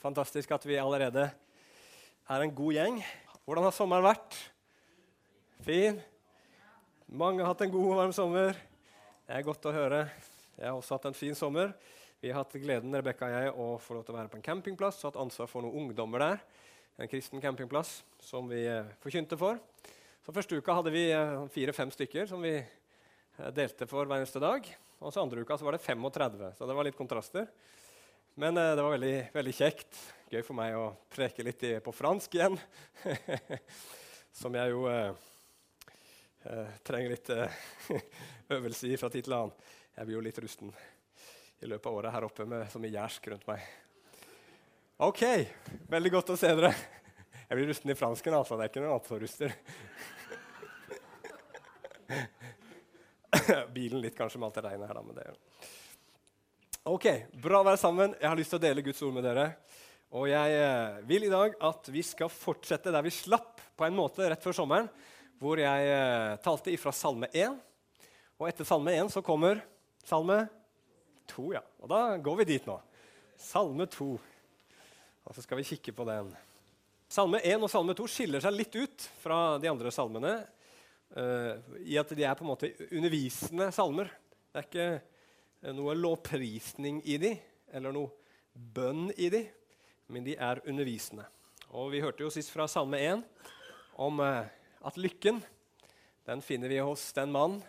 Fantastisk at vi allerede er en god gjeng. Hvordan har sommeren vært? Fin? Mange har hatt en god og varm sommer. Det er godt å høre. Jeg har også hatt en fin sommer. Vi har hatt gleden Rebecca og jeg, å få lov til å være på en campingplass hatt ansvar for noen ungdommer der. En kristen campingplass som vi eh, forkynte for. Så Første uka hadde vi eh, fire-fem stykker som vi eh, delte for hver eneste dag. Og så andre uka så var det 35, så det var litt kontraster. Men eh, det var veldig, veldig, kjekt. Gøy for meg å preke litt i, på fransk igjen. Som jeg jo eh, eh, trenger litt eh, øvelse i fra tid til annen. Jeg blir jo litt rusten i løpet av året her oppe med så mye jærsk rundt meg. OK, veldig godt å se dere. Jeg blir rusten i fransken, altså. Det er ikke noe annet som ruster. Bilen litt, kanskje, med alt det regnet her, da. Men det er Ok, Bra å være sammen. Jeg har lyst til å dele Guds ord med dere. Og jeg eh, vil i dag at vi skal fortsette der vi slapp på en måte rett før sommeren, hvor jeg eh, talte ifra Salme 1. Og etter Salme 1 så kommer Salme 2. ja. Og da går vi dit nå. Salme 2. Og så skal vi kikke på den. Salme 1 og Salme 2 skiller seg litt ut fra de andre salmene uh, i at de er på en måte undervisende salmer. Det er ikke noe lovprisning i de, eller noe bønn i de, men de er undervisende. Og Vi hørte jo sist fra Salme 1 om eh, at lykken den finner vi hos den mann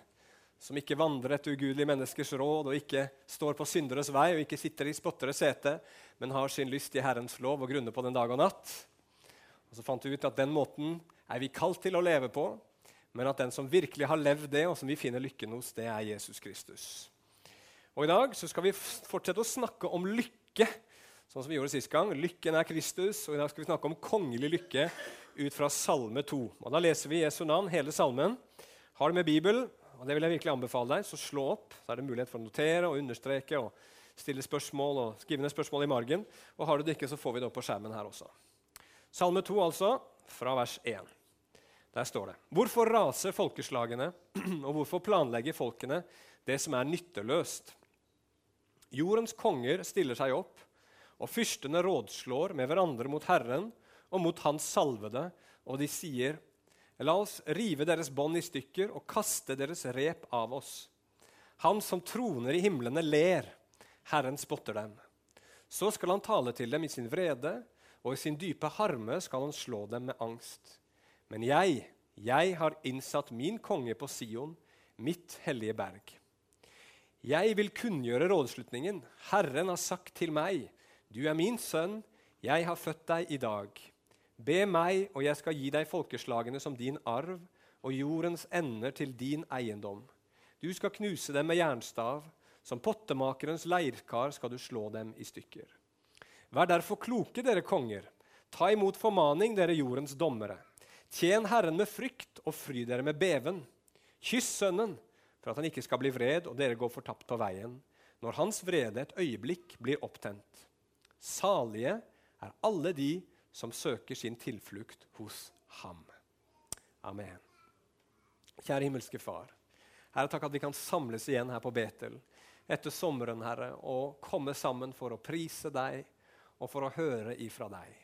som ikke vandrer etter ugudelige menneskers råd, og ikke står på synderes vei og ikke sitter i spotteres sete, men har sin lyst i Herrens lov og grunner på den dag og natt. Og Så fant vi ut at den måten er vi kalt til å leve på, men at den som virkelig har levd det, og som vi finner lykken hos, det er Jesus Kristus. Og I dag så skal vi fortsette å snakke om lykke, sånn som vi gjorde sist gang. Lykken er Kristus, og i dag skal vi snakke om kongelig lykke ut fra Salme 2. Og Da leser vi Jesu navn, hele salmen. Har du med Bibelen, og det vil jeg virkelig anbefale deg, så slå opp. Så er det mulighet for å notere og understreke og stille spørsmål og skrive ned spørsmål i margen. Og har du det ikke, så får vi det opp på skjermen her også. Salme 2, altså, fra vers 1. Der står det.: Hvorfor raser folkeslagene, og hvorfor planlegger folkene det som er nytteløst? Jordens konger stiller seg opp, og fyrstene rådslår med hverandre mot Herren og mot Hans salvede, og de sier:" La oss rive deres bånd i stykker og kaste deres rep av oss. Han som troner i himlene, ler. Herren spotter dem. Så skal han tale til dem i sin vrede, og i sin dype harme skal han slå dem med angst. Men jeg, jeg har innsatt min konge på Sion, mitt hellige berg. Jeg vil kunngjøre rådslutningen. Herren har sagt til meg, du er min sønn, jeg har født deg i dag. Be meg, og jeg skal gi deg folkeslagene som din arv, og jordens ender til din eiendom. Du skal knuse dem med jernstav, som pottemakerens leirkar skal du slå dem i stykker. Vær derfor kloke, dere konger. Ta imot formaning, dere jordens dommere. Tjen Herren med frykt og fry dere med beven. Kyss Sønnen for at han ikke skal bli vred og dere går fortapt på veien, når hans vrede et øyeblikk blir opptent. Salige er alle de som søker sin tilflukt hos ham. Amen. Kjære himmelske Far. Herre, takk at vi kan samles igjen her på Betel etter sommeren, Herre, og komme sammen for å prise deg og for å høre ifra deg.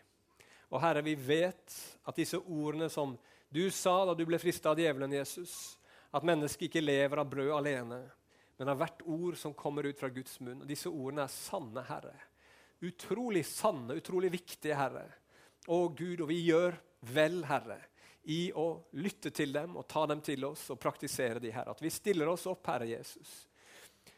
Og Herre, vi vet at disse ordene som du sa da du ble frista av djevelen, Jesus, at mennesket ikke lever av brød alene, men av hvert ord som kommer ut fra Guds munn. Og disse ordene er sanne, Herre. Utrolig sanne, utrolig viktige, Herre. Å Gud, og vi gjør vel, Herre, i å lytte til dem og ta dem til oss og praktisere de, Herre. At vi stiller oss opp, Herre Jesus,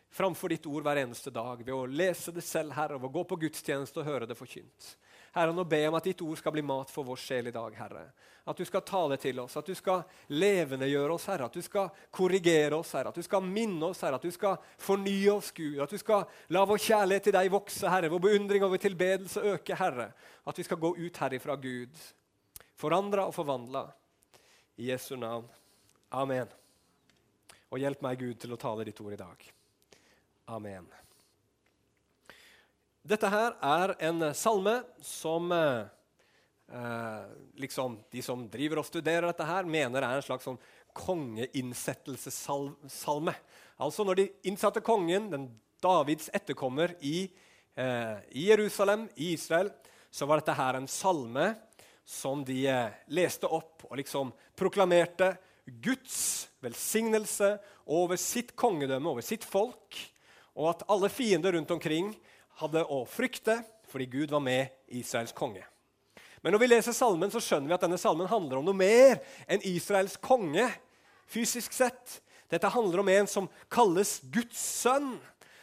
framfor ditt ord hver eneste dag ved å lese det selv, Herre, og gå på gudstjeneste og høre det forkynt. Herre, nå ber jeg om at ditt ord skal bli mat for vår sjel i dag, Herre. At du skal tale til oss, at du skal levendegjøre oss, Herre. At du skal korrigere oss, Herre. At du skal minne oss, Herre. At du skal fornye oss, Gud. At du skal la vår kjærlighet til deg vokse, Herre. Vår beundring og vår tilbedelse øke, Herre. At vi skal gå ut herifra, Gud. Forandra og forvandla. I Jesu navn. Amen. Og hjelp meg, Gud, til å tale ditt ord i dag. Amen. Dette her er en salme som eh, eh, liksom, de som driver og studerer dette, her, mener er en slags sånn kongeinnsettelsessalme. Altså når de innsatte kongen, den Davids etterkommer, i, eh, i, Jerusalem, i Israel, så var dette her en salme som de eh, leste opp og liksom proklamerte Guds velsignelse over sitt kongedømme, over sitt folk, og at alle fiender rundt omkring hadde å frykte fordi Gud var med Israels konge. Men når vi leser salmen, så skjønner vi at denne salmen handler om noe mer enn Israels konge. fysisk sett. Dette handler om en som kalles Guds sønn.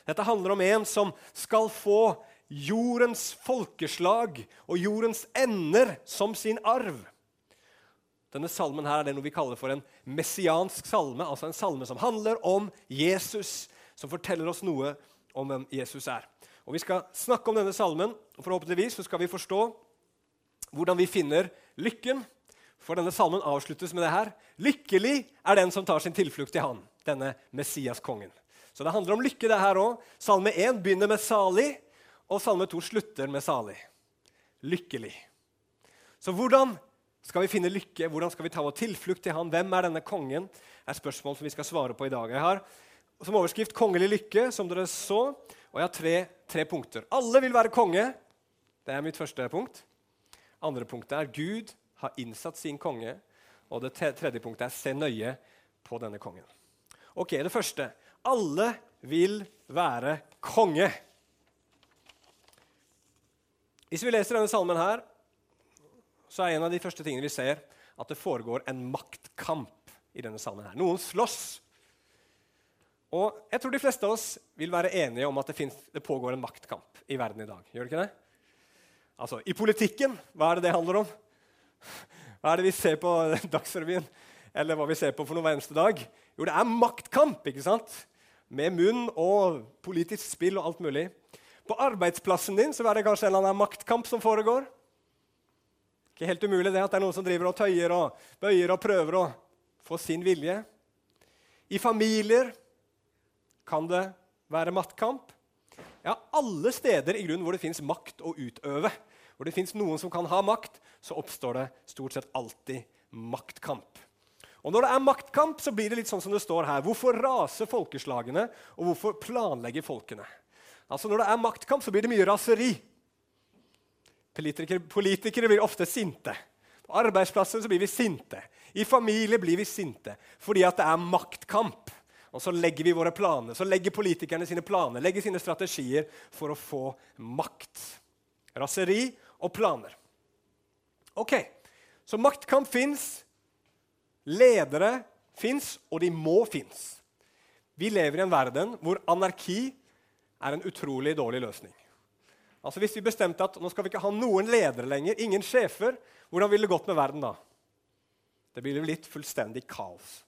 Dette handler om en som skal få jordens folkeslag og jordens ender som sin arv. Denne salmen her er det noe vi kaller for en messiansk salme, altså en salme som handler om Jesus, som forteller oss noe om hvem Jesus er. Og Vi skal snakke om denne salmen, og forhåpentligvis så skal vi forstå hvordan vi finner lykken. For denne salmen avsluttes med det her. Lykkelig er den som tar sin tilflukt til Han, denne Messias-kongen. Så det handler om lykke, det her òg. Salme 1 begynner med salig, og salme 2 slutter med salig. Lykkelig. Så hvordan skal vi finne lykke? Hvordan skal vi ta vår tilflukt til han? Hvem er denne kongen? er spørsmål som vi skal svare på i dag. Jeg har som overskrift 'Kongelig lykke', som dere så. Og jeg har tre, tre punkter. Alle vil være konge. Det er mitt første punkt. Andre punktet er Gud har innsatt sin konge. Og det tredje punktet er se nøye på denne kongen. Ok, Det første. Alle vil være konge. Hvis vi leser denne salmen her, så er en av de første tingene vi ser, at det foregår en maktkamp i denne salmen. her. Noen slåss. Og jeg tror de fleste av oss vil være enige om at det, finnes, det pågår en maktkamp i verden i dag. Gjør det ikke det? Altså, I politikken, hva er det det handler om? Hva er det vi ser på Dagsrevyen? Eller hva vi ser på for noe hver eneste dag? Jo, det er maktkamp, ikke sant? Med munn og politisk spill og alt mulig. På arbeidsplassen din så er det kanskje en eller annen maktkamp som foregår. Ikke helt umulig det at det er noen som driver og tøyer og bøyer og prøver å få sin vilje. I familier kan det være maktkamp. Ja, alle steder i grunnen hvor det fins makt å utøve, hvor det fins noen som kan ha makt, så oppstår det stort sett alltid maktkamp. Og Når det er maktkamp, så blir det litt sånn som det står her. Hvorfor raser folkeslagene, og hvorfor planlegger folkene? Altså Når det er maktkamp, så blir det mye raseri. Politikere, politikere blir ofte sinte. På arbeidsplasser så blir vi sinte. I familie blir vi sinte fordi at det er maktkamp. Og så legger vi våre planer, så legger politikerne sine planer, legger sine strategier for å få makt. Raseri og planer. Ok, Så maktkamp fins. Ledere fins, og de må fins. Vi lever i en verden hvor anarki er en utrolig dårlig løsning. Altså Hvis vi bestemte at nå skal vi ikke ha noen ledere lenger, ingen sjefer, hvordan ville det gått med verden da? Det blir litt fullstendig kaos.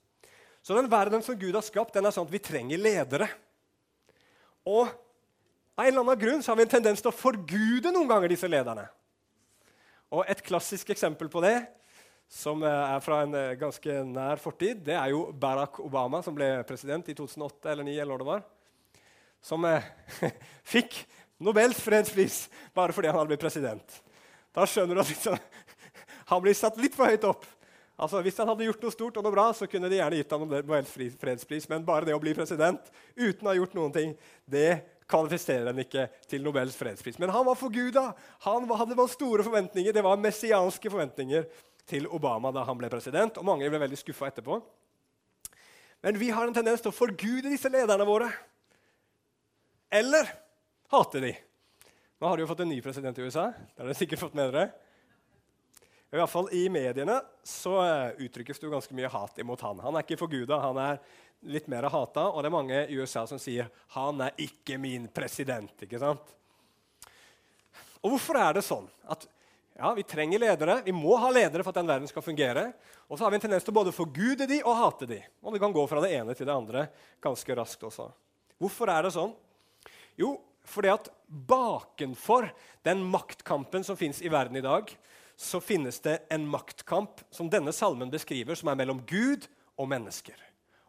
Så den verden som Gud har skapt, den er sånn at vi trenger ledere. Og av en eller annen grunn så har vi en tendens til å forgude noen ganger disse lederne. Og Et klassisk eksempel på det, som er fra en eh, ganske nær fortid, det er jo Barack Obama, som ble president i 2008 eller 2009, eller det var. Som eh, fikk Nobels fredspris bare fordi han hadde blitt president. Da skjønner du at liksom, han blir satt litt for høyt opp. Altså, Hvis han hadde gjort noe stort og noe bra, så kunne de gjerne gitt ham Nobels fredspris. Men bare det å bli president uten å ha gjort noen ting, det kvalifiserer en ikke til Nobels fredspris. Men han var forguda. Han hadde store forventninger. Det var messianske forventninger til Obama da han ble president. Og mange ble veldig skuffa etterpå. Men vi har en tendens til å forgude disse lederne våre. Eller hater de. Nå har de jo fått en ny president i USA. Det har dere sikkert fått med dere. I hvert fall I mediene så eh, uttrykkes det jo ganske mye hat imot han. Han er ikke forguda, han er litt mer hata, og det er mange i USA som sier 'han er ikke min president'. ikke sant? Og hvorfor er det sånn at ja, vi trenger ledere, vi må ha ledere for at den verden skal fungere? Og så har vi en tendens til både å forgude de og hate de. Og det kan gå fra det ene til det andre ganske raskt også. Hvorfor er det sånn? Jo, fordi at bakenfor den maktkampen som fins i verden i dag, så finnes det en maktkamp som denne salmen beskriver, som er mellom Gud og mennesker.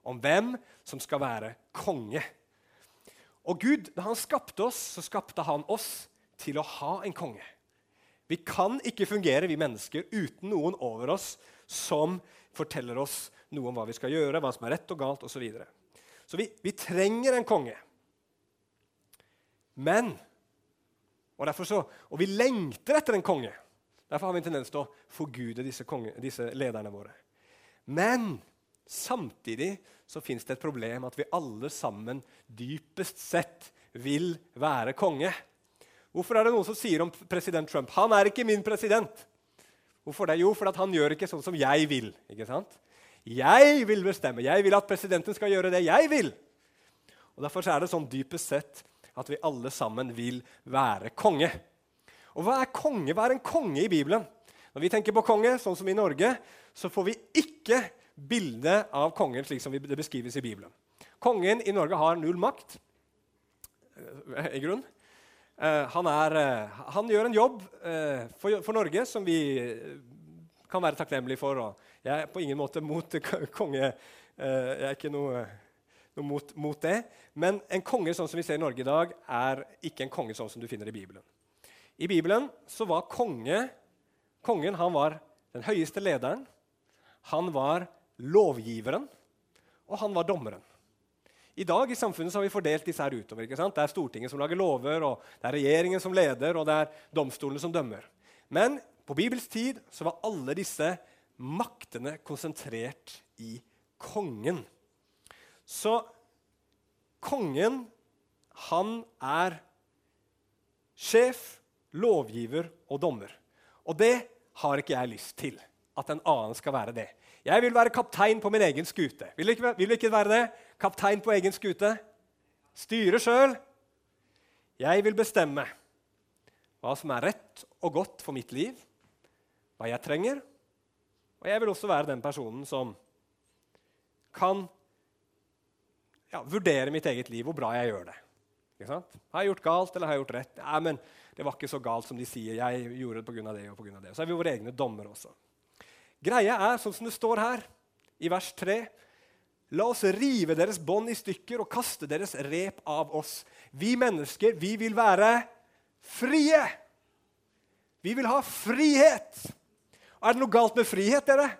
Om hvem som skal være konge. Og Gud, Da han skapte oss, så skapte han oss til å ha en konge. Vi kan ikke fungere, vi mennesker, uten noen over oss som forteller oss noe om hva vi skal gjøre, hva som er rett og galt osv. Så, videre. så vi, vi trenger en konge. Men Og, så, og vi lengter etter en konge. Derfor har vi en tendens til å forgude disse, konge, disse lederne våre. Men samtidig så fins det et problem at vi alle sammen dypest sett vil være konge. Hvorfor er det noen som sier om president Trump han er ikke min president? Hvorfor det? Jo, fordi han gjør ikke sånn som jeg vil. ikke sant? Jeg vil bestemme. Jeg vil at presidenten skal gjøre det jeg vil. Og Derfor er det sånn dypest sett at vi alle sammen vil være konge. Og hva er konge? Hva er en konge i Bibelen? Når vi tenker på konge, sånn som i Norge, så får vi ikke bildet av kongen slik som det beskrives i Bibelen. Kongen i Norge har null makt, eh, i grunn. Uh, han, er, uh, han, gjør en jobb for, Norge som vi kan være takknemlige for. jeg er på ingen måte mot konge. jeg er ikke noe, noe mot, mot, det. Men en konge sånn som vi ser i Norge i dag, er ikke en konge sånn som du finner i Bibelen. I Bibelen så var konge, kongen var den høyeste lederen. Han var lovgiveren, og han var dommeren. I dag i samfunnet har vi fordelt disse her utover. ikke sant? Det er Stortinget som lager lover, og det er regjeringen som leder, og det er domstolene som dømmer. Men på Bibels tid så var alle disse maktene konsentrert i kongen. Så kongen, han er sjef, lovgiver og dommer. Og det har ikke jeg lyst til. At en annen skal være det. Jeg vil være kaptein på min egen skute. Vil du ikke, vil du ikke være det? Kaptein på egen skute? Styre sjøl. Jeg vil bestemme hva som er rett og godt for mitt liv, hva jeg trenger. Og jeg vil også være den personen som kan ja, vurdere mitt eget liv, hvor bra jeg gjør det. Har jeg gjort galt, eller har jeg gjort rett? Ja, men det var ikke så galt som de sier. Jeg gjorde det på grunn av det og på grunn av det. Så er vi våre egne dommer også. Greia er, sånn som det står her i vers 3 La oss rive deres bånd i stykker og kaste deres rep av oss. Vi mennesker, vi vil være frie. Vi vil ha frihet. Er det noe galt med frihet, dere?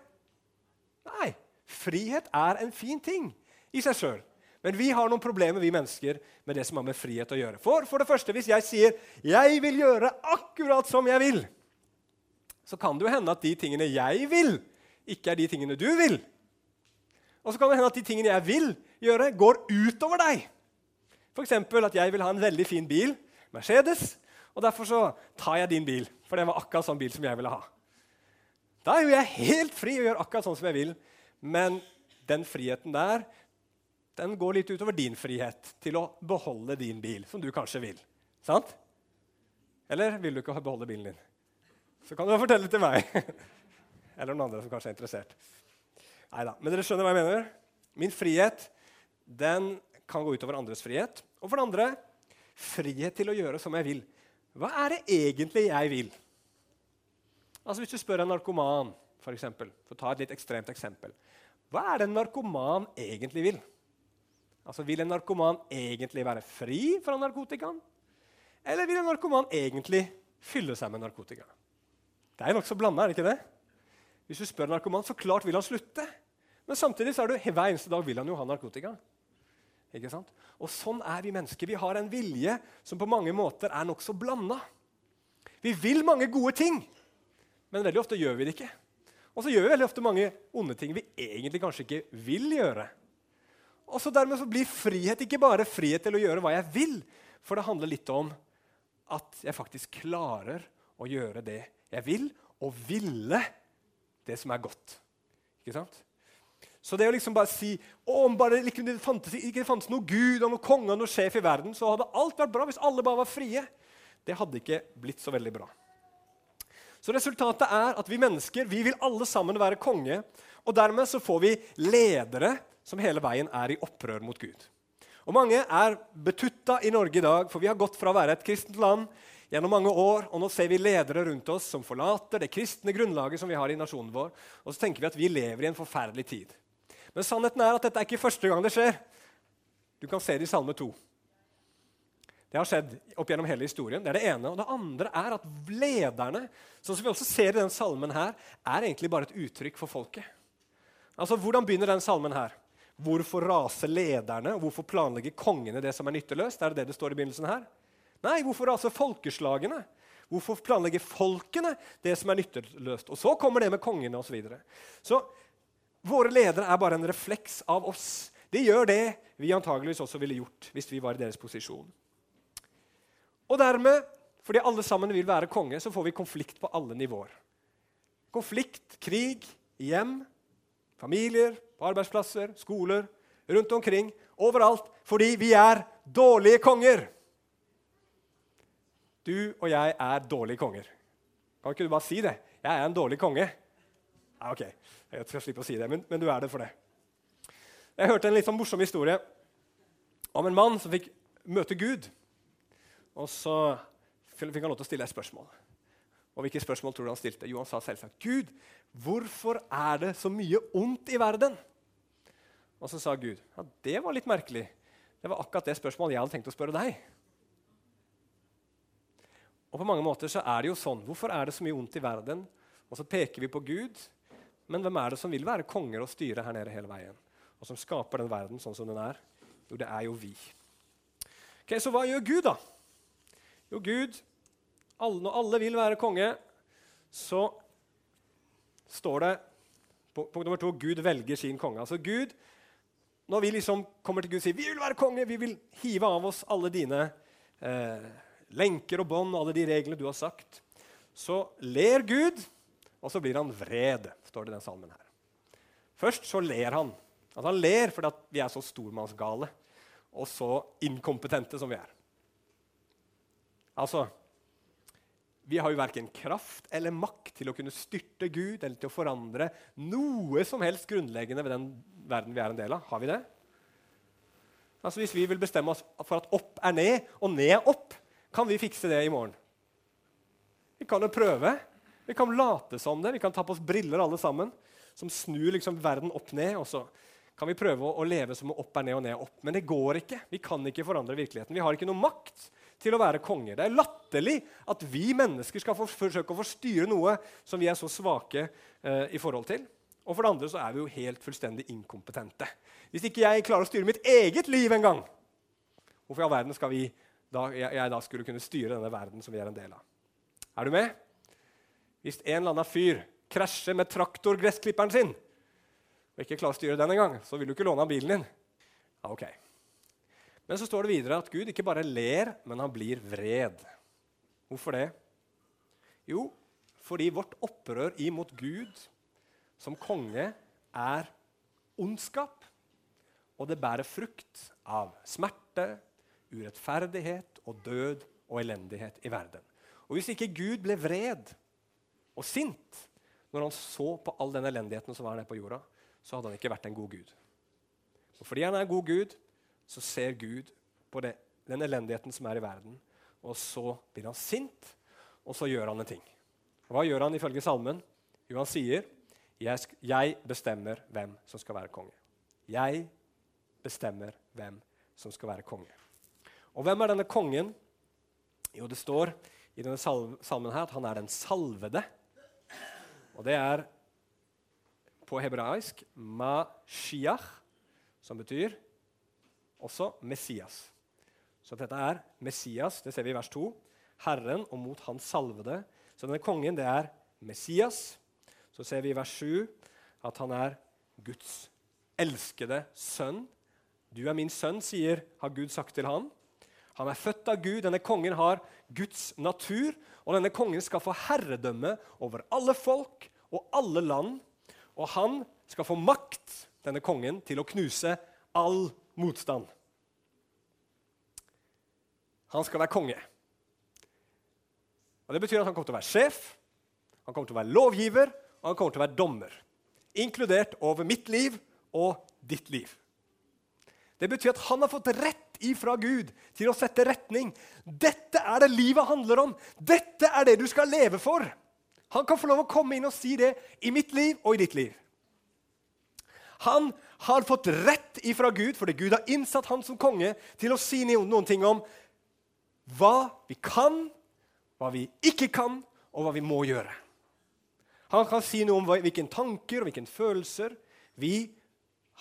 Nei. Frihet er en fin ting i seg sjøl. Men vi har noen problemer vi mennesker, med det som har med frihet å gjøre. For, for det første, Hvis jeg sier 'jeg vil gjøre akkurat som jeg vil', så kan det jo hende at de tingene jeg vil, ikke er de tingene du vil. Og så kan det hende at de tingene jeg vil gjøre, går utover deg. F.eks. at jeg vil ha en veldig fin bil, Mercedes, og derfor så tar jeg din bil. For det var akkurat sånn bil som jeg ville ha. Da er jo jeg helt fri og gjør akkurat sånn som jeg vil. Men den friheten der den går litt utover din frihet til å beholde din bil, som du kanskje vil. Sant? Eller vil du ikke beholde bilen din? Så kan du fortelle det til meg. Eller noen andre som kanskje er interessert. Neida. Men dere skjønner hva jeg mener? Min frihet den kan gå utover andres frihet. Og for det andre frihet til å gjøre som jeg vil. Hva er det egentlig jeg vil? Altså Hvis du spør en narkoman, for, eksempel, for å ta et litt ekstremt eksempel Hva er det en narkoman egentlig vil? Altså, Vil en narkoman egentlig være fri fra narkotikaen? Eller vil en narkoman egentlig fylle seg med narkotika? Det er nokså blanda, er det ikke det? Hvis du spør en narkoman, så klart vil han slutte. Men samtidig så er det hver eneste dag vil han jo ha narkotika. Ikke sant? Og Sånn er vi mennesker. Vi har en vilje som på mange måter er nokså blanda. Vi vil mange gode ting, men veldig ofte gjør vi det ikke. Og så gjør vi veldig ofte mange onde ting vi egentlig kanskje ikke vil gjøre. Og så Dermed så blir frihet ikke bare frihet til å gjøre hva jeg vil, for det handler litt om at jeg faktisk klarer å gjøre det jeg vil, og ville det som er godt. Ikke sant? Så det å liksom bare si å, om bare liksom det fantes, ikke fantes noe Gud og noe konge og noe sjef i verden, så hadde alt vært bra hvis alle bare var frie. Det hadde ikke blitt så veldig bra. Så resultatet er at vi mennesker vi vil alle sammen være konge. Og dermed så får vi ledere som hele veien er i opprør mot Gud. Og Mange er betutta i Norge i dag, for vi har gått fra å være et kristent land gjennom mange år, og nå ser vi ledere rundt oss som forlater det kristne grunnlaget som vi har i nasjonen vår, og så tenker vi at vi lever i en forferdelig tid. Men sannheten er at dette er ikke første gang det skjer. Du kan se det i Salme 2. Det har skjedd opp gjennom hele historien. Det er det ene. Og det andre er at lederne, sånn som vi også ser i den salmen, her, er egentlig bare et uttrykk for folket. Altså, Hvordan begynner den salmen her? Hvorfor raser lederne, hvorfor planlegger kongene det som er nytteløst? Er det det det står i begynnelsen her? Nei, hvorfor raser folkeslagene? Hvorfor planlegger folkene det som er nytteløst? Og så kommer det med kongene osv. Så, videre. så våre ledere er bare en refleks av oss. De gjør det vi antageligvis også ville gjort hvis vi var i deres posisjon. Og dermed, fordi alle sammen vil være konge, så får vi konflikt på alle nivåer. Konflikt, krig, hjem, familier, på arbeidsplasser, skoler, rundt omkring, overalt. Fordi vi er dårlige konger. Du og jeg er dårlige konger. Kan ikke du bare si det? Jeg er en dårlig konge. Ja, ok, jeg skal slippe å si det, men, men, du er det for det. Jeg hørte en litt sånn morsom historie om en mann som fikk møte Gud. Og så fikk han lov til å stille et spørsmål. Og hvilke spørsmål tror du han stilte? Jo, han sa selvsagt Gud, hvorfor er det så mye ondt i verden? Og så sa Gud ja, det var litt merkelig. Det var akkurat det spørsmålet jeg hadde tenkt å spørre deg. Og på mange måter så er det jo sånn. Hvorfor er det så mye ondt i verden? Og så peker vi på Gud. Men hvem er det som vil være konger og styre her nede hele veien? Og som skaper den verden sånn som den er? Jo, det er jo vi. Ok, Så hva gjør Gud, da? Jo, Gud, alle, Når alle vil være konge, så står det Punkt nummer to Gud velger sin konge. Altså Gud, Når vi liksom kommer til Gud og sier vi vil være konge, vi vil hive av oss alle dine eh, lenker og bånd, alle de reglene du har sagt, så ler Gud, og så blir han vred, står det i den salmen her. Først så ler han. Altså Han ler fordi vi er så stormannsgale og så inkompetente som vi er. Altså Vi har jo verken kraft eller makt til å kunne styrte Gud eller til å forandre noe som helst grunnleggende ved den verden vi er en del av. Har vi det? Altså Hvis vi vil bestemme oss for at opp er ned og ned er opp, kan vi fikse det i morgen? Vi kan jo prøve. Vi kan late som det. Vi kan ta på oss briller alle sammen som snur liksom verden opp ned. og så kan vi prøve å, leve som opp er ned og ned opp. Men det går ikke. Vi kan ikke forandre virkeligheten. Vi har ikke noe makt til å være konger. Det er latterlig at vi mennesker skal for, forsøke å forstyrre noe som vi er så svake eh, i forhold til. Og for det andre så er vi jo helt fullstendig inkompetente. Hvis ikke jeg klarer å styre mitt eget liv engang, hvorfor i all verden skal vi da, jeg, jeg, da skulle kunne styre denne verden som vi er en del av. Er du med? Hvis en eller annen fyr krasjer med traktorgressklipperen sin og ikke klarer å styre den engang, så vil du ikke låne av bilen din. Ja, ok. Men så står det videre at Gud ikke bare ler, men han blir vred. Hvorfor det? Jo, fordi vårt opprør imot Gud som konge er ondskap. Og det bærer frukt av smerte, urettferdighet og død og elendighet i verden. Og Hvis ikke Gud ble vred og sint når han så på all den elendigheten som var nede på jorda, så hadde han ikke vært en god gud. Og Fordi han er en god gud, så ser Gud på det, den elendigheten som er i verden, og så blir han sint, og så gjør han en ting. Hva gjør han ifølge salmen? Jo, han sier, 'Jeg bestemmer hvem som skal være konge'. Jeg bestemmer hvem som skal være konge. Og hvem er denne kongen? Jo, det står i denne salmen her at han er den salvede. Og det er på hebraisk Mashiach, som betyr også Messias. Så dette er Messias, det ser vi i vers 2. Herren og mot hans salvede. Så denne kongen det er Messias. Så ser vi i vers 7 at han er Guds elskede sønn. Du er min sønn, sier, har Gud sagt til han. Han er født av Gud. Denne kongen har Guds natur. Og denne kongen skal få herredømme over alle folk og alle land. Og han skal få makt, denne kongen, til å knuse all motstand. Han skal være konge. Og Det betyr at han kommer til å være sjef, han kommer til å være lovgiver og han kommer til å være dommer. Inkludert over mitt liv og ditt liv. Det betyr at han har fått rett ifra Gud til å sette retning. Dette er det livet handler om. Dette er det du skal leve for. Han kan få lov å komme inn og si det i mitt liv og i ditt liv. Han har fått rett ifra Gud fordi Gud har innsatt han som konge til å si noen ting om hva vi kan, hva vi ikke kan, og hva vi må gjøre. Han kan si noe om hvilke tanker og hvilke følelser vi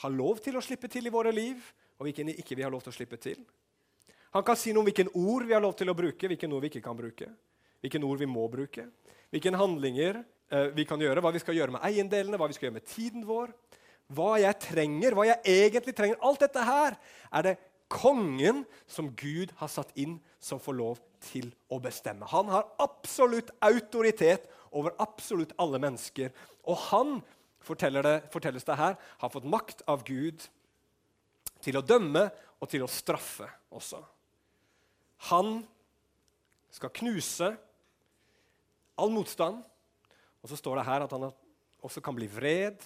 har lov til å slippe til i våre liv, og hvilke ikke vi har lov til å slippe til. Han kan si noe om hvilke ord vi har lov til å bruke, hvilke ord vi ikke kan bruke. Hvilke ord vi må bruke. Hvilke handlinger eh, vi kan gjøre, hva vi skal gjøre med eiendelene, hva vi skal gjøre med tiden vår. Hva jeg trenger, hva jeg egentlig trenger. Alt dette her er det kongen som Gud har satt inn, som får lov til å bestemme. Han har absolutt autoritet over absolutt alle mennesker. Og han, det, fortelles det her, har fått makt av Gud til å dømme og til å straffe også. Han skal knuse all motstand. Og så står det her at han også kan bli vred,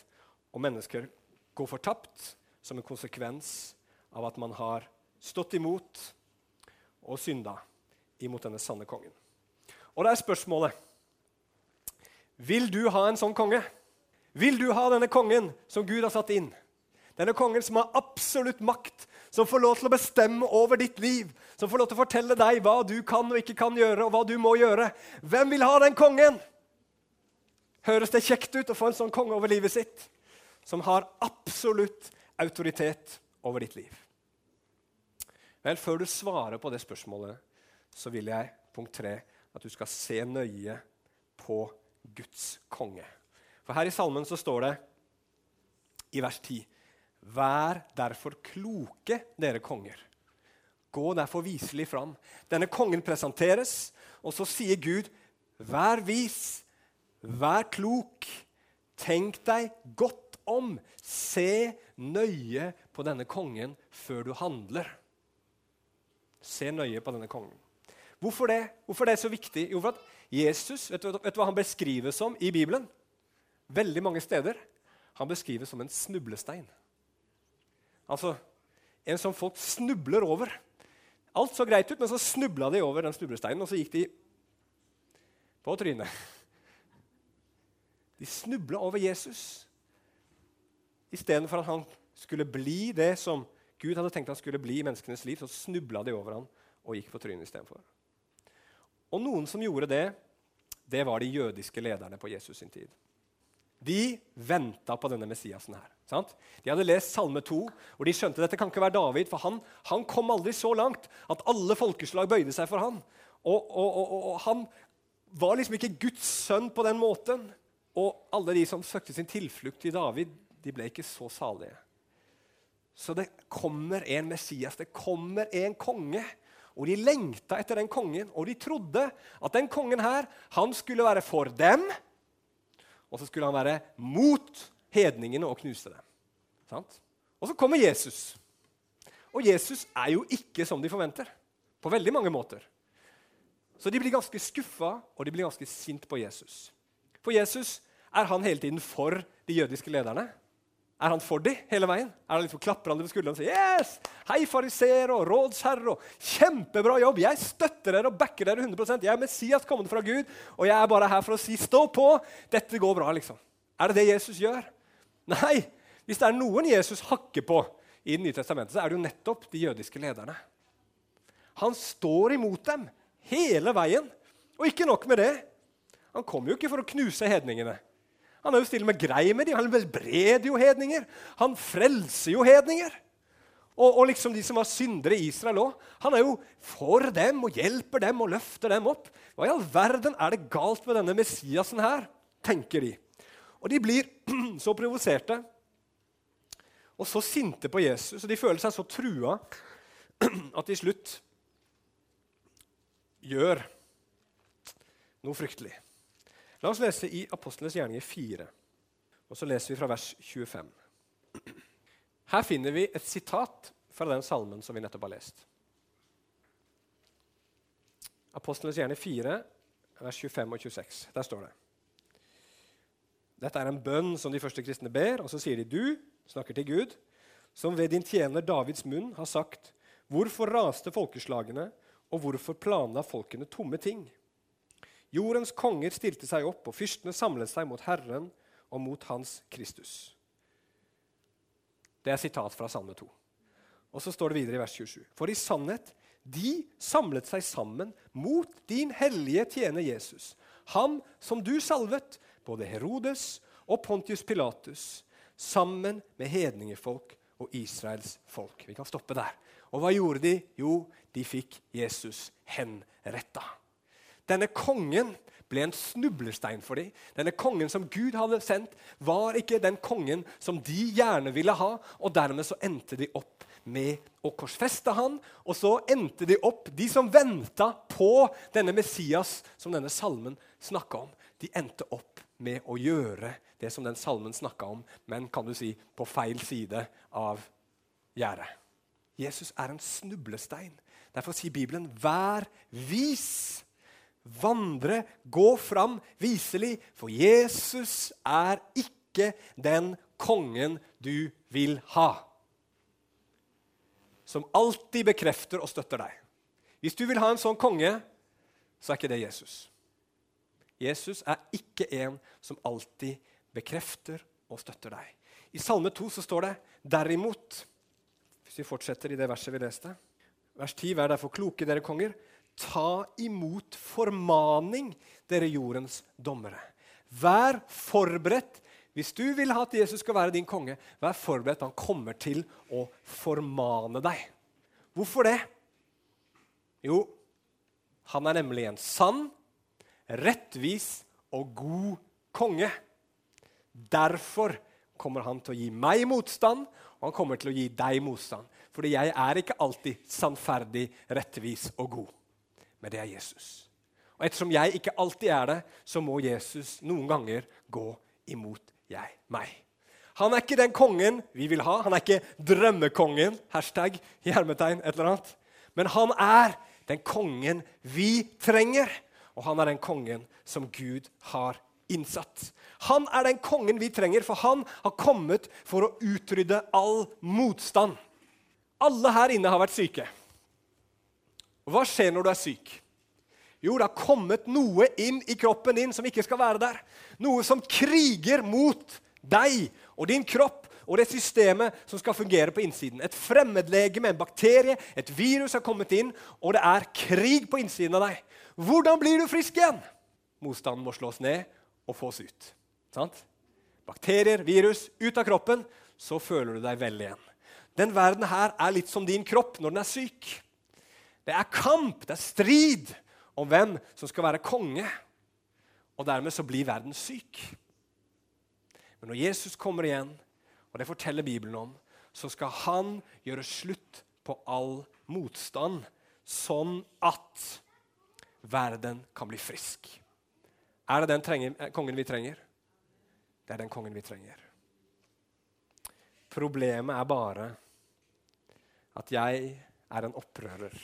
og mennesker går fortapt som en konsekvens av at man har stått imot og synda imot denne sanne kongen. Og det er spørsmålet Vil du ha en sånn konge? Vil du ha denne kongen som Gud har satt inn? Denne kongen som har absolutt makt, som får lov til å bestemme over ditt liv, som får lov til å fortelle deg hva du kan og ikke kan gjøre, og hva du må gjøre. Hvem vil ha den kongen? Høres det kjekt ut å få en sånn konge over livet sitt, som har absolutt autoritet over ditt liv? Vel, Før du svarer på det spørsmålet, så vil jeg punkt tre, at du skal se nøye på Guds konge. For her i salmen så står det i vers 10.: Vær derfor kloke, dere konger. Gå derfor viselig fram. Denne kongen presenteres, og så sier Gud, vær vis, vær klok, tenk deg godt om, se nøye på denne kongen før du handler. Se nøye på denne kongen. Hvorfor det? Hvorfor det er så viktig? Jo, for at Jesus, vet du, vet du hva han beskrives som i Bibelen? Veldig mange steder. Han beskrives som en snublestein. Altså en som folk snubler over. Alt så greit ut, men så snubla de over den snublesteinen, og så gikk de på trynet. De snubla over Jesus istedenfor at han skulle bli det som Gud hadde tenkt han skulle bli i menneskenes liv. Så snubla de over han og gikk på trynet istedenfor. Og noen som gjorde det, det var de jødiske lederne på Jesus sin tid. De venta på denne Messiasen her. Sant? De hadde lest Salme 2, og de skjønte at dette kan ikke være David, for han, han kom aldri så langt at alle folkeslag bøyde seg for han. Og, og, og, og, han var liksom ikke Guds sønn på den måten. Og alle de som søkte sin tilflukt i David, de ble ikke så salige. Så det kommer en Messias, det kommer en konge. Og de lengta etter den kongen, og de trodde at den kongen her, han skulle være for dem, og så skulle han være mot hedningene og knuse dem. Sant? Og så kommer Jesus. Og Jesus er jo ikke som de forventer. På veldig mange måter. Så de blir ganske skuffa, og de blir ganske sint på Jesus. For Jesus er han hele tiden for de jødiske lederne. Er han for de hele veien? Er han liksom Klapper han dem på skulderen og sier yes, hei, fariseer og rådsherre, og kjempebra jobb, jeg støtter dere og backer dere 100 Jeg er Messias kommende fra Gud, og jeg er bare her for å si stå på, dette går bra, liksom. Er det det Jesus gjør? Nei. Hvis det er noen Jesus hakker på i Det nye testamentet, så er det jo nettopp de jødiske lederne. Han står imot dem hele veien. Og ikke nok med det. Han kommer jo ikke for å knuse hedningene. Han er jo stille med grei med dem. Han helbreder jo hedninger. Han frelser jo hedninger. Og, og, liksom de som var syndere i Israel òg. Han er jo for dem og hjelper dem og løfter dem opp. Hva i all verden er det galt med denne Messiasen her? tenker de. Og de blir så provoserte og så sinte på Jesus, og de føler seg så trua at de slutt gjør noe fryktelig. La oss lese i Apostlenes gjerninger 4, og så leser vi fra vers 25. Her finner vi et sitat fra den salmen som vi nettopp har lest. Apostlenes gjerninger 4, vers 25 og 26. Der står det. Dette er en bønn som de første kristne ber, og så sier de du snakker til Gud, som ved din tjener Davids munn har sagt, hvorfor raste folkeslagene, og hvorfor planla folkene tomme ting? Jordens konger stilte seg opp, og fyrstene samlet seg mot Herren og mot Hans Kristus. Det er sitat fra Salme 2. Og så står det videre i vers 27. For i sannhet, de samlet seg sammen mot din hellige tjener Jesus, ham som du salvet, både Herodes og Pontius Pilatus, sammen med hedningefolk og Israels folk. Vi kan stoppe der. Og hva gjorde de? Jo, de fikk Jesus henretta. Denne kongen ble en snublestein for dem. Denne kongen som Gud hadde sendt, var ikke den kongen som de gjerne ville ha. Og dermed så endte de opp med å korsfeste han. Og så endte de opp, de som venta på denne Messias som denne salmen snakka om, de endte opp med å gjøre det som den salmen snakka om, men kan du si på feil side av gjerdet. Jesus er en snublestein. Derfor sier Bibelen 'vær vis' vandre, gå fram viselig, for Jesus er ikke den kongen du vil ha. Som alltid bekrefter og støtter deg. Hvis du vil ha en sånn konge, så er ikke det Jesus. Jesus er ikke en som alltid bekrefter og støtter deg. I Salme 2 så står det derimot Hvis vi fortsetter i det verset vi leste Vers 10.: Vær derfor kloke, dere konger. Ta imot formaning, dere jordens dommere. Vær forberedt. Hvis du vil ha at Jesus skal være din konge, vær forberedt. Han kommer til å formane deg. Hvorfor det? Jo, han er nemlig en sann, rettvis og god konge. Derfor kommer han til å gi meg motstand, og han kommer til å gi deg motstand. Fordi jeg er ikke alltid sannferdig, rettvis og god men det er Jesus. Og ettersom jeg ikke alltid er det, så må Jesus noen ganger gå imot jeg, meg. Han er ikke den kongen vi vil ha. Han er ikke drømmekongen. Hashtag hjermetegn, et eller annet. Men han er den kongen vi trenger. Og han er den kongen som Gud har innsatt. Han er den kongen vi trenger, for han har kommet for å utrydde all motstand. Alle her inne har vært syke. Hva skjer når du er syk? Jo, det har kommet noe inn i kroppen din som ikke skal være der. Noe som kriger mot deg og din kropp og det systemet som skal fungere på innsiden. Et fremmedlegeme, en bakterie, et virus har kommet inn, og det er krig på innsiden av deg. Hvordan blir du frisk igjen? Motstanden må slås ned og fås ut. Sant? Bakterier, virus, ut av kroppen, så føler du deg vel igjen. Den verden her er litt som din kropp når den er syk. Det er kamp, det er strid om hvem som skal være konge. Og dermed så blir verden syk. Men når Jesus kommer igjen, og det forteller Bibelen om, så skal han gjøre slutt på all motstand, sånn at verden kan bli frisk. Er det den trenger, eh, kongen vi trenger? Det er den kongen vi trenger. Problemet er bare at jeg er en opprører.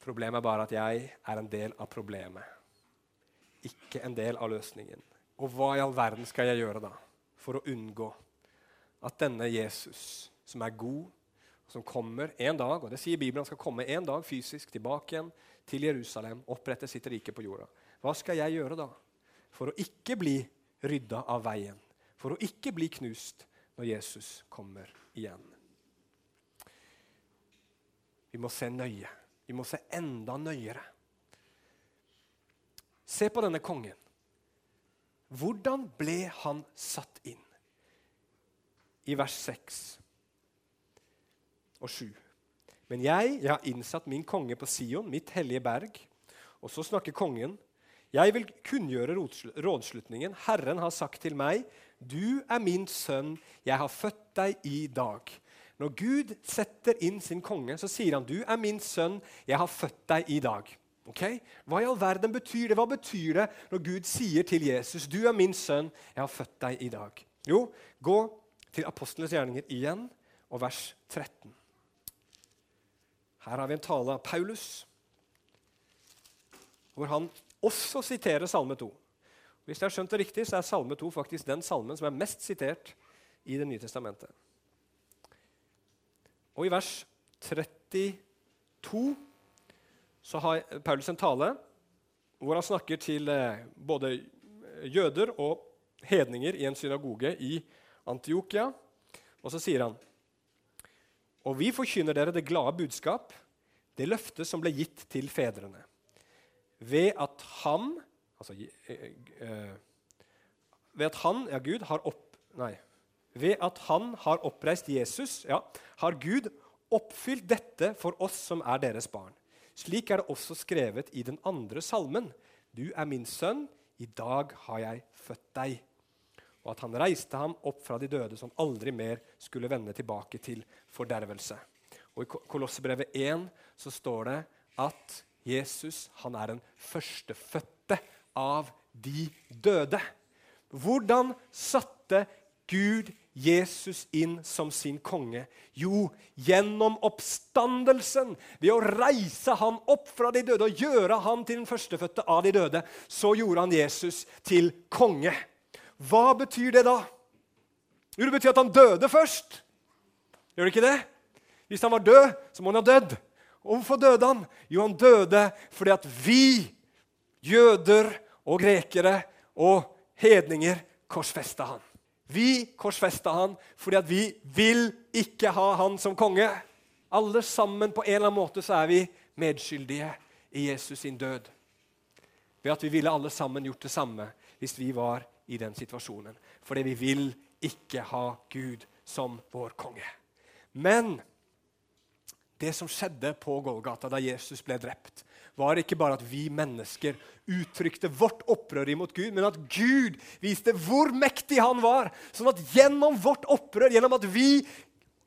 Problemet er bare at jeg er en del av problemet, ikke en del av løsningen. Og hva i all verden skal jeg gjøre da for å unngå at denne Jesus, som er god, som kommer en dag, og det sier Bibelen, skal komme en dag fysisk tilbake igjen til Jerusalem, opprette sitt rike på jorda. Hva skal jeg gjøre da for å ikke bli rydda av veien, for å ikke bli knust når Jesus kommer igjen? Vi må se nøye vi må se enda nøyere. Se på denne kongen. Hvordan ble han satt inn? I vers 6 og 7. Men jeg, jeg har innsatt min konge på Sion, mitt hellige berg. Og så snakker kongen. Jeg vil kunngjøre rådslutningen. Herren har sagt til meg, du er min sønn, jeg har født deg i dag. Når Gud setter inn sin konge, så sier han, 'Du er min sønn, jeg har født deg i dag'. Okay? Hva i all verden betyr det? Hva betyr det når Gud sier til Jesus, 'Du er min sønn, jeg har født deg i dag'? Jo, gå til apostlenes gjerninger igjen, og vers 13. Her har vi en tale av Paulus, hvor han også siterer Salme 2. Hvis jeg har skjønt det riktig, så er Salme 2 faktisk den salmen som er mest sitert i Det nye testamentet. Og i vers 32 så har Paulus en tale hvor han snakker til eh, både jøder og hedninger i en synagoge i Antiokia. Og så sier han Og vi forkynner dere det glade budskap, det løftet som ble gitt til fedrene. Ved at han Altså eh, eh, Ved at han, ja, Gud, har opp... Nei. Ved at han har oppreist Jesus, ja, har Gud oppfylt dette for oss som er deres barn. Slik er det også skrevet i den andre salmen. Du er min sønn, i dag har jeg født deg. Og at han reiste ham opp fra de døde, som aldri mer skulle vende tilbake til fordervelse. Og I Kolossebrevet 1 så står det at Jesus han er den førstefødte av de døde. Hvordan satte Gud Jesus inn som sin konge? Jo, gjennom oppstandelsen. Ved å reise han opp fra de døde og gjøre han til den førstefødte av de døde, så gjorde han Jesus til konge. Hva betyr det da? Jo, det betyr at han døde først. Gjør det ikke det? Hvis han var død, så må han ha dødd. Og hvorfor døde han? Jo, han døde fordi at vi, jøder og grekere og hedninger, korsfesta han. Vi korsfesta han fordi at vi vil ikke ha han som konge. Alle sammen på en eller annen måte så er vi medskyldige i Jesus sin død. Ved at vi ville alle sammen gjort det samme hvis vi var i den situasjonen. Fordi vi vil ikke ha Gud som vår konge. Men det som skjedde på Golgata da Jesus ble drept, var ikke bare at vi mennesker uttrykte vårt opprør imot Gud, men at Gud viste hvor mektig han var. Sånn at gjennom vårt opprør, gjennom at vi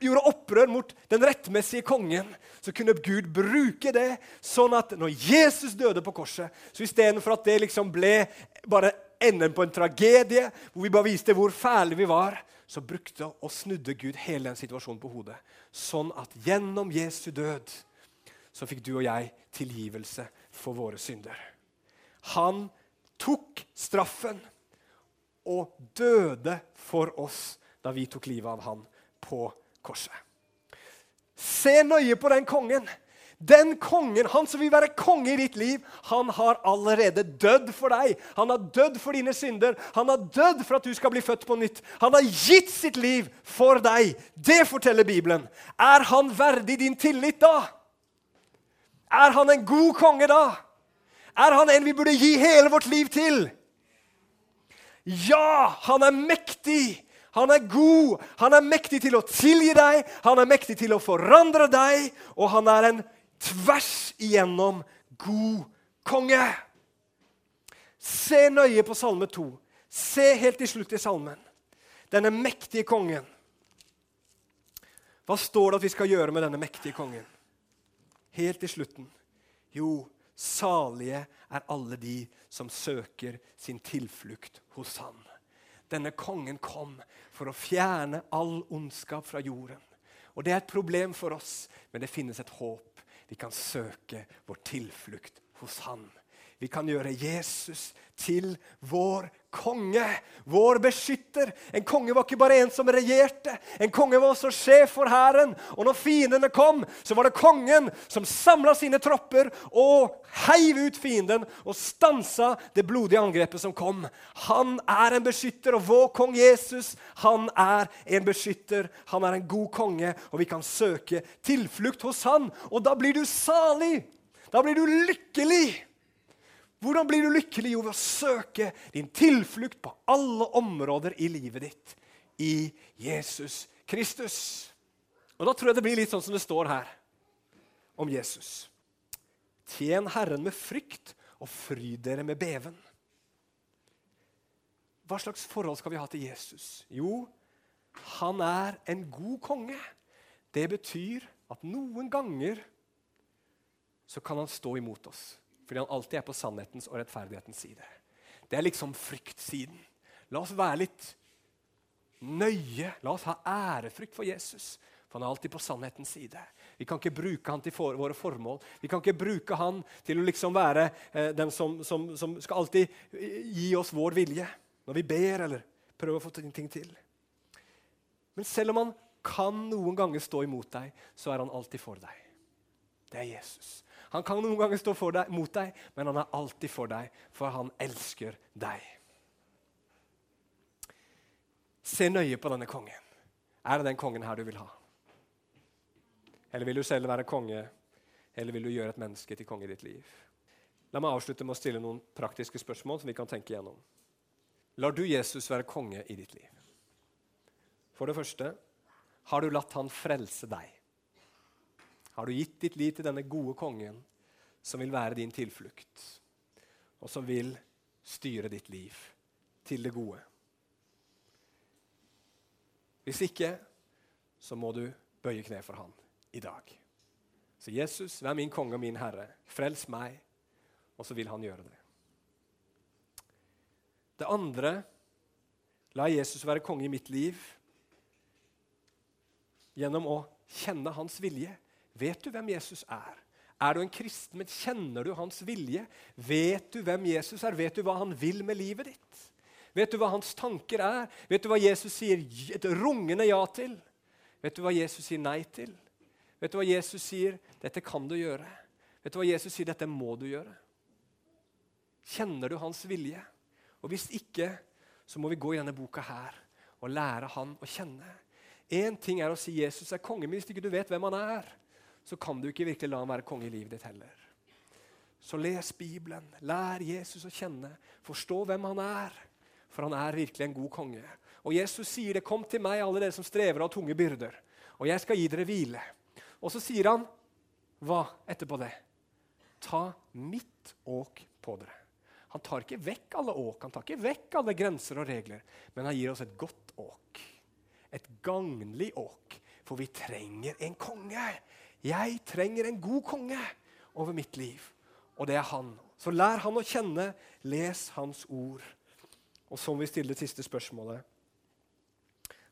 gjorde opprør mot den rettmessige kongen, så kunne Gud bruke det sånn at når Jesus døde på korset, så istedenfor at det liksom ble bare enden på en tragedie, hvor vi bare viste hvor fæle vi var, så brukte og snudde Gud hele den situasjonen på hodet. Sånn at gjennom Jesu død så fikk du og jeg tilgivelse for våre synder. Han tok straffen og døde for oss da vi tok livet av han på korset. Se nøye på den kongen. Den kongen, han som vil være konge i ditt liv, han har allerede dødd for deg. Han har dødd for dine synder. Han har dødd for at du skal bli født på nytt. Han har gitt sitt liv for deg. Det forteller Bibelen. Er han verdig din tillit da? Er han en god konge da? Er han en vi burde gi hele vårt liv til? Ja, han er mektig. Han er god, han er mektig til å tilgi deg, han er mektig til å forandre deg, og han er en tvers igjennom god konge. Se nøye på Salme 2. Se helt til slutt i salmen. Denne mektige kongen. Hva står det at vi skal gjøre med denne mektige kongen? Helt til slutten. Jo, salige er alle de som søker sin tilflukt hos Han. Denne kongen kom for å fjerne all ondskap fra jorden. Og Det er et problem for oss, men det finnes et håp. Vi kan søke vår tilflukt hos Han. Vi kan gjøre Jesus til vår konge, vår beskytter. En konge var ikke bare en som regjerte. En konge var også sjef for hæren. Og når fiendene kom, så var det kongen som samla sine tropper og heiv ut fienden og stansa det blodige angrepet som kom. Han er en beskytter, og vår kong Jesus han er en beskytter. Han er en god konge, og vi kan søke tilflukt hos han. Og da blir du salig. Da blir du lykkelig. Hvordan blir du lykkelig? Jo, ved å søke din tilflukt på alle områder i livet ditt i Jesus Kristus. Og Da tror jeg det blir litt sånn som det står her om Jesus. Tjen Herren med frykt og fryd dere med beven. Hva slags forhold skal vi ha til Jesus? Jo, han er en god konge. Det betyr at noen ganger så kan han stå imot oss. Fordi han alltid er på sannhetens og rettferdighetens side. Det er liksom fryktsiden. La oss være litt nøye. La oss ha ærefrykt for Jesus. For han er alltid på sannhetens side. Vi kan ikke bruke han til for, våre formål. Vi kan ikke bruke han til å liksom være eh, den som, som, som, skal alltid eh, gi oss vår vilje når vi ber eller prøver å få ting til. Men selv om han kan noen ganger stå imot deg, så er han alltid for deg. Det er Jesus. Han kan noen ganger stå deg, mot deg, men han er alltid for deg, for han elsker deg. Se nøye på denne kongen. Er det den kongen her du vil ha? Eller vil du selv være konge, eller vil du gjøre et menneske til konge i ditt liv? La meg avslutte med å stille noen praktiske spørsmål som vi kan tenke igjennom. Lar du Jesus være konge i ditt liv? For det første, har du latt han frelse deg? Har du gitt ditt liv til denne gode kongen, som vil være din tilflukt, og som vil styre ditt liv til det gode? Hvis ikke, så må du bøye kne for han i dag. Så Jesus, vær min konge og min herre. Frels meg. Og så vil han gjøre det. Det andre La Jesus være konge i mitt liv gjennom å kjenne hans vilje. Vet du hvem Jesus er? Er du en kristen, men kjenner du hans vilje? Vet du hvem Jesus er? Vet du hva han vil med livet ditt? Vet du hva hans tanker er? Vet du hva Jesus sier et rungende ja til? Vet du hva Jesus sier nei til? Vet du hva Jesus sier? 'Dette kan du gjøre.' Vet du hva Jesus sier? 'Dette må du gjøre'. Kjenner du hans vilje? Og Hvis ikke, så må vi gå i denne boka her og lære han å kjenne. Én ting er å si Jesus er konge, men hvis ikke du vet hvem han er, så kan du ikke virkelig la ham være konge i livet ditt heller. Så les Bibelen, lær Jesus å kjenne, forstå hvem han er. For han er virkelig en god konge. Og Jesus sier det, 'Kom til meg, alle dere som strever av tunge byrder, og jeg skal gi dere hvile.' Og så sier han hva etterpå det? Ta mitt åk på dere. Han tar ikke vekk alle åk, han tar ikke vekk alle grenser og regler, men han gir oss et godt åk. Et gagnlig åk. For vi trenger en konge. Jeg trenger en god konge over mitt liv, og det er han. Så lær han å kjenne, les hans ord. Og så må vi stille det siste spørsmålet.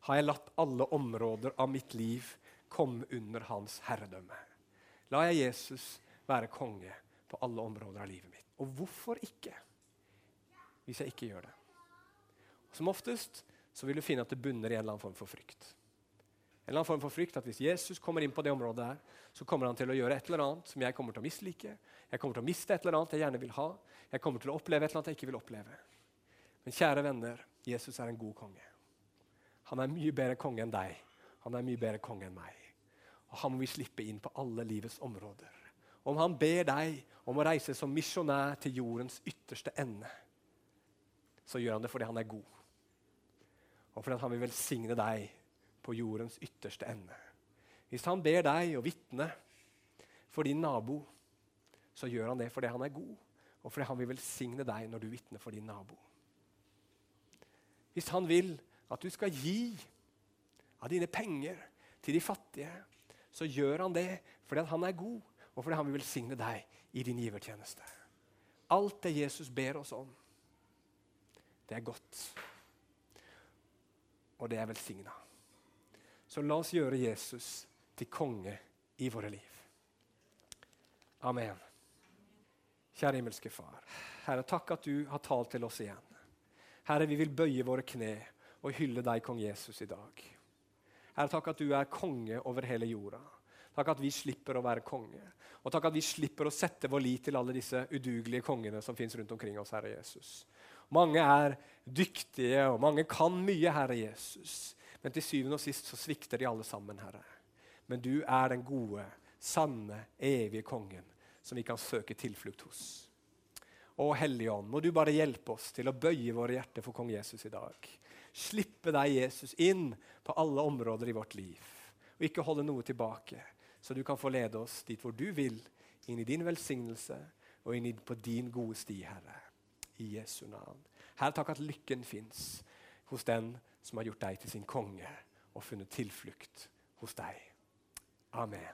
Har jeg latt alle områder av mitt liv komme under hans herredømme. La jeg Jesus være konge på alle områder av livet mitt. Og hvorfor ikke? Hvis jeg ikke gjør det. Som oftest så vil du finne at det bunner i en eller annen form for frykt. En eller annen form for frykt at Hvis Jesus kommer inn på det området, her, så kommer han til å gjøre et eller annet som jeg kommer til å mislike. Jeg kommer til å miste et eller annet jeg gjerne vil ha. Jeg kommer til å oppleve et eller annet jeg ikke vil oppleve. Men kjære venner, Jesus er en god konge. Han er mye bedre konge enn deg. Han er mye bedre konge enn meg. Og Han må vi slippe inn på alle livets områder. Om han ber deg om å reise som misjonær til jordens ytterste ende, så gjør han det fordi han er god. Og fordi han vil velsigne deg på jordens ytterste ende. Hvis han ber deg å vitne for din nabo, så gjør han det fordi han er god, og fordi han vil velsigne deg når du vitner for din nabo. Hvis han vil at du skal gi av dine penger til de fattige, så gjør han det fordi han er god, og fordi han vil velsigne deg i din givertjeneste. Alt det Jesus ber oss om, det er godt. Og det er velsigna. Så la oss gjøre Jesus til konge i våre liv. Amen. Kjære himmelske Far. Herre, takk at du har talt til oss igjen. Herre, vi vil bøye våre kne og hylle deg, kong Jesus, i dag. Herre, takk at du er konge over hele jorda. Takk at vi slipper å være konge. Og takk at vi slipper å sette vår lit til alle disse udugelige kongene som fins rundt omkring oss, Herre Jesus. Mange er dyktige, og mange kan mye, Herre Jesus. Men til syvende og sist så svikter de alle sammen, Herre. Men du er den gode, sanne, evige kongen som vi kan søke tilflukt hos. Å Hellige Ånd, må du bare hjelpe oss til å bøye våre hjerter for kong Jesus i dag slippe deg, Jesus, inn på alle områder i vårt liv. Og ikke holde noe tilbake, så du kan få lede oss dit hvor du vil, inn i din velsignelse og inn på din gode sti, Herre. I Jesu navn. Herre, takk at lykken fins hos den som har gjort deg til sin konge og funnet tilflukt hos deg. Amen.